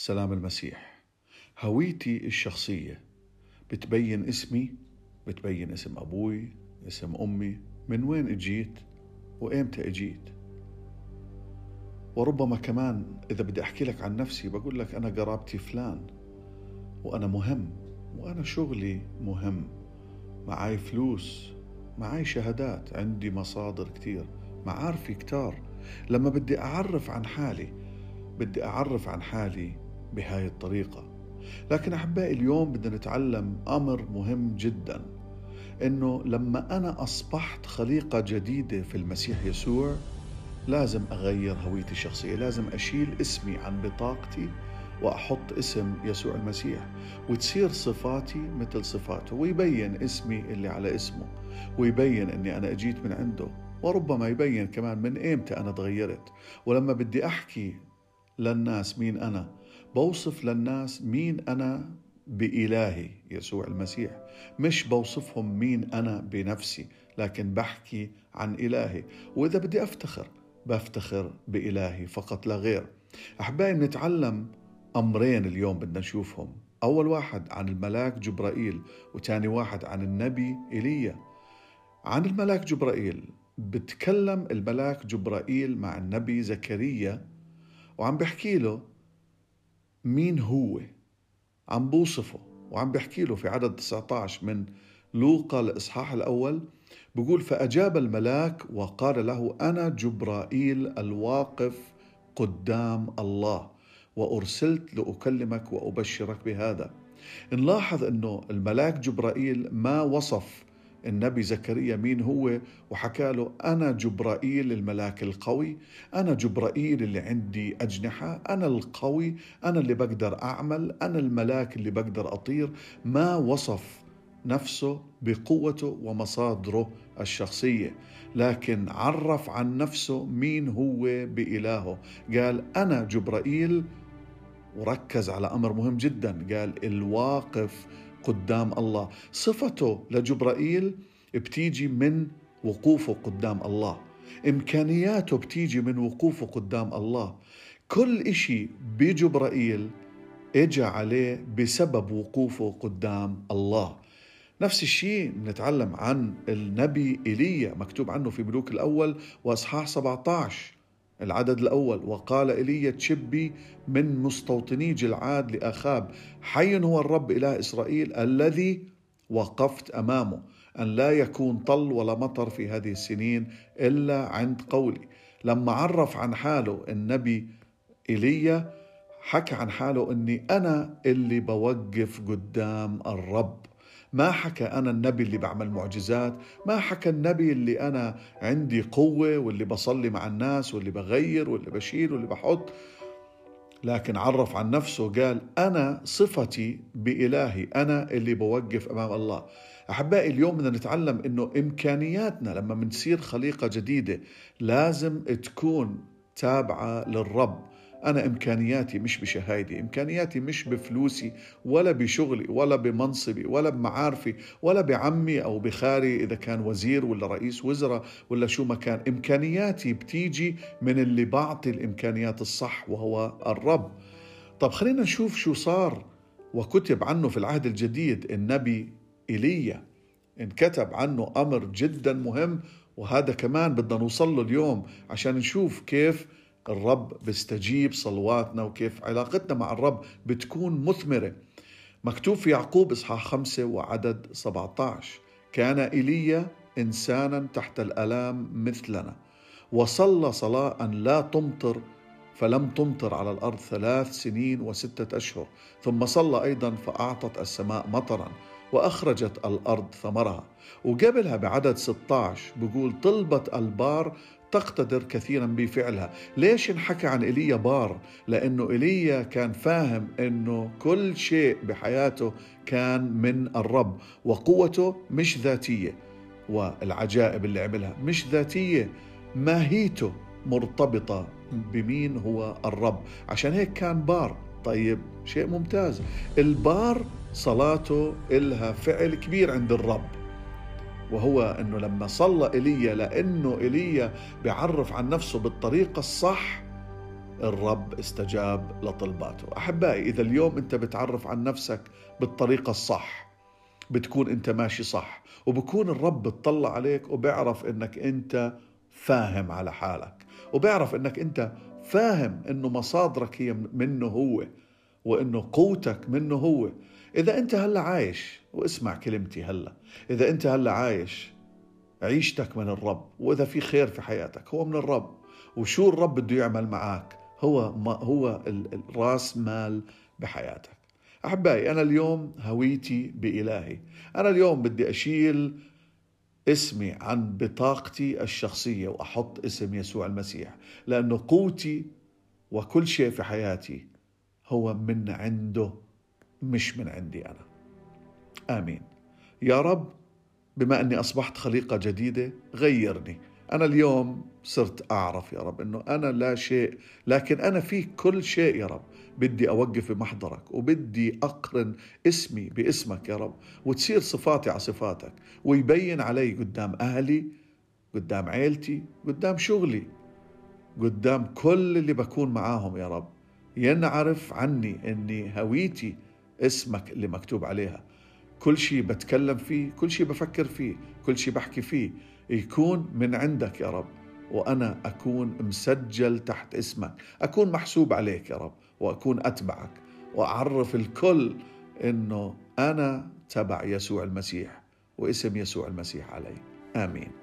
سلام المسيح. هويتي الشخصية. بتبين اسمي بتبين اسم أبوي اسم أمي من وين اجيت وإمتى اجيت. وربما كمان إذا بدي أحكي لك عن نفسي بقول لك أنا قرابتي فلان وأنا مهم وأنا شغلي مهم. معاي فلوس معاي شهادات عندي مصادر كتير معارفي كتار. لما بدي أعرف عن حالي بدي أعرف عن حالي بهاي الطريقة. لكن أحبائي اليوم بدنا نتعلم أمر مهم جدا إنه لما أنا أصبحت خليقة جديدة في المسيح يسوع لازم أغير هويتي الشخصية لازم أشيل اسمي عن بطاقتي وأحط اسم يسوع المسيح وتصير صفاتي مثل صفاته ويبين اسمي اللي على اسمه ويبين أني أنا أجيت من عنده وربما يبين كمان من إمتى أنا تغيرت. ولما بدي أحكي للناس مين أنا بوصف للناس مين أنا بإلهي يسوع المسيح. مش بوصفهم مين أنا بنفسي لكن بحكي عن إلهي. وإذا بدي أفتخر بفتخر بإلهي فقط لا غير. أحبائي نتعلم أمرين اليوم بدنا نشوفهم. أول واحد عن الملاك جبرائيل وتاني واحد عن النبي إيليا. عن الملاك جبرائيل بتكلم الملاك جبرائيل مع النبي زكريا وعم بحكي له مين هو؟ عم بوصفه وعم بحكي له في عدد 19 من لوقا الإصحاح الأول. بقول فأجاب الملاك وقال له أنا جبرائيل الواقف قدام الله وأرسلت لأكلمك وأبشرك بهذا. نلاحظ أنه الملاك جبرائيل ما وصف النبي زكريا مين هو؟ وحكى له أنا جبرائيل الملاك القوي أنا جبرائيل اللي عندي أجنحة أنا القوي أنا اللي بقدر أعمل أنا الملاك اللي بقدر أطير. ما وصف نفسه بقوته ومصادره الشخصية لكن عرف عن نفسه مين هو بإلهه. قال أنا جبرائيل. وركز على أمر مهم جدا قال الواقف قدام الله. صفته لجبرائيل بتيجي من وقوفه قدام الله. إمكانياته بتيجي من وقوفه قدام الله. كل إشي بجبرائيل اجى عليه بسبب وقوفه قدام الله. نفس الشيء نتعلم عن النبي ايليا مكتوب عنه في ملوك الأول وأصحاح 17 العدد الأول. وقال إيليا تشبي من مستوطني جلعاد لأخاب. حي هو الرب إله إسرائيل الذي وقفت أمامه. أن لا يكون طل ولا مطر في هذه السنين إلا عند قولي. لما عرف عن حاله النبي إيليا حكى عن حاله أني أنا اللي بوقف قدام الرب. ما حكى أنا النبي اللي بعمل معجزات؟ ما حكى النبي اللي أنا عندي قوة واللي بصلي مع الناس واللي بغير واللي بشيل واللي بحط؟ لكن عرف عن نفسه قال أنا صفتي بإلهي أنا اللي بوقف أمام الله. أحبائي اليوم بدنا نتعلم أنه إمكانياتنا لما منصير خليقة جديدة لازم تكون تابعة للرب. أنا إمكانياتي مش بشهايدي إمكانياتي مش بفلوسي ولا بشغلي ولا بمنصبي ولا بمعارفي ولا بعمي أو بخاري إذا كان وزير ولا رئيس وزراء ولا شو ما كان. إمكانياتي بتيجي من اللي بعطي الإمكانيات الصح وهو الرب. طب خلينا نشوف شو صار وكتب عنه في العهد الجديد النبي إيليا. انكتب عنه أمر جدا مهم وهذا كمان بدنا نوصل له اليوم عشان نشوف كيف الرب بيستجيب صلواتنا وكيف علاقتنا مع الرب بتكون مثمرة. مكتوب في يعقوب إصحاح خمسة وعدد 17 كان إيليا إنسانا تحت الآلام مثلنا وصلى صلاة أن لا تمطر فلم تمطر على الأرض ثلاث سنين وستة أشهر ثم صلى أيضا فأعطت السماء مطرا. وأخرجت الأرض ثمرها. وقبلها بعدد 16 بقول طلبت البار تقتدر كثيرا بفعلها. ليش انحكى عن ايليا بار؟ لأنه ايليا كان فاهم إنه كل شيء بحياته كان من الرب وقوته مش ذاتية. والعجائب اللي عملها مش ذاتية. ماهيته مرتبطة بمين هو الرب. عشان هيك كان بار. طيب شيء ممتاز. البار صلاته إلها فعل كبير عند الرب وهو إنه لما صلى ايليا لأنه ايليا بيعرف عن نفسه بالطريقة الصح الرب استجاب لطلباته. أحبائي إذا اليوم أنت بتعرف عن نفسك بالطريقة الصح بتكون أنت ماشي صح وبكون الرب بتطلع عليك وبيعرف أنك أنت فاهم على حالك وبيعرف أنك أنت فاهم أنه مصادرك هي منه هو وأنه قوتك منه هو. إذا أنت هلأ عايش واسمع كلمتي هلأ إذا أنت هلأ عايش عيشتك من الرب وإذا في خير في حياتك هو من الرب. وشو الرب بده يعمل معك هو ما هو الراس مال بحياتك. أحبائي أنا اليوم هويتي بإلهي. أنا اليوم بدي أشيل اسمي عن بطاقتي الشخصية وأحط اسم يسوع المسيح لأنه قوتي وكل شيء في حياتي هو من عنده مش من عندي أنا. آمين. يا رب بما أني أصبحت خليقة جديدة غيرني. أنا اليوم صرت أعرف يا رب أنه أنا لا شيء لكن أنا في كل شيء يا رب. بدي أوقف بمحضرك وبدي أقرن اسمي باسمك يا رب وتصير صفاتي على صفاتك ويبين علي قدام أهلي قدام عيلتي قدام شغلي قدام كل اللي بكون معاهم يا رب. ينعرف عني أني هويتي اسمك اللي مكتوب عليها. كل شيء بتكلم فيه كل شيء بفكر فيه كل شيء بحكي فيه. يكون من عندك يا رب وأنا أكون مسجل تحت اسمك أكون محسوب عليك يا رب وأكون أتبعك وأعرف الكل إنه أنا تبع يسوع المسيح واسم يسوع المسيح علي آمين.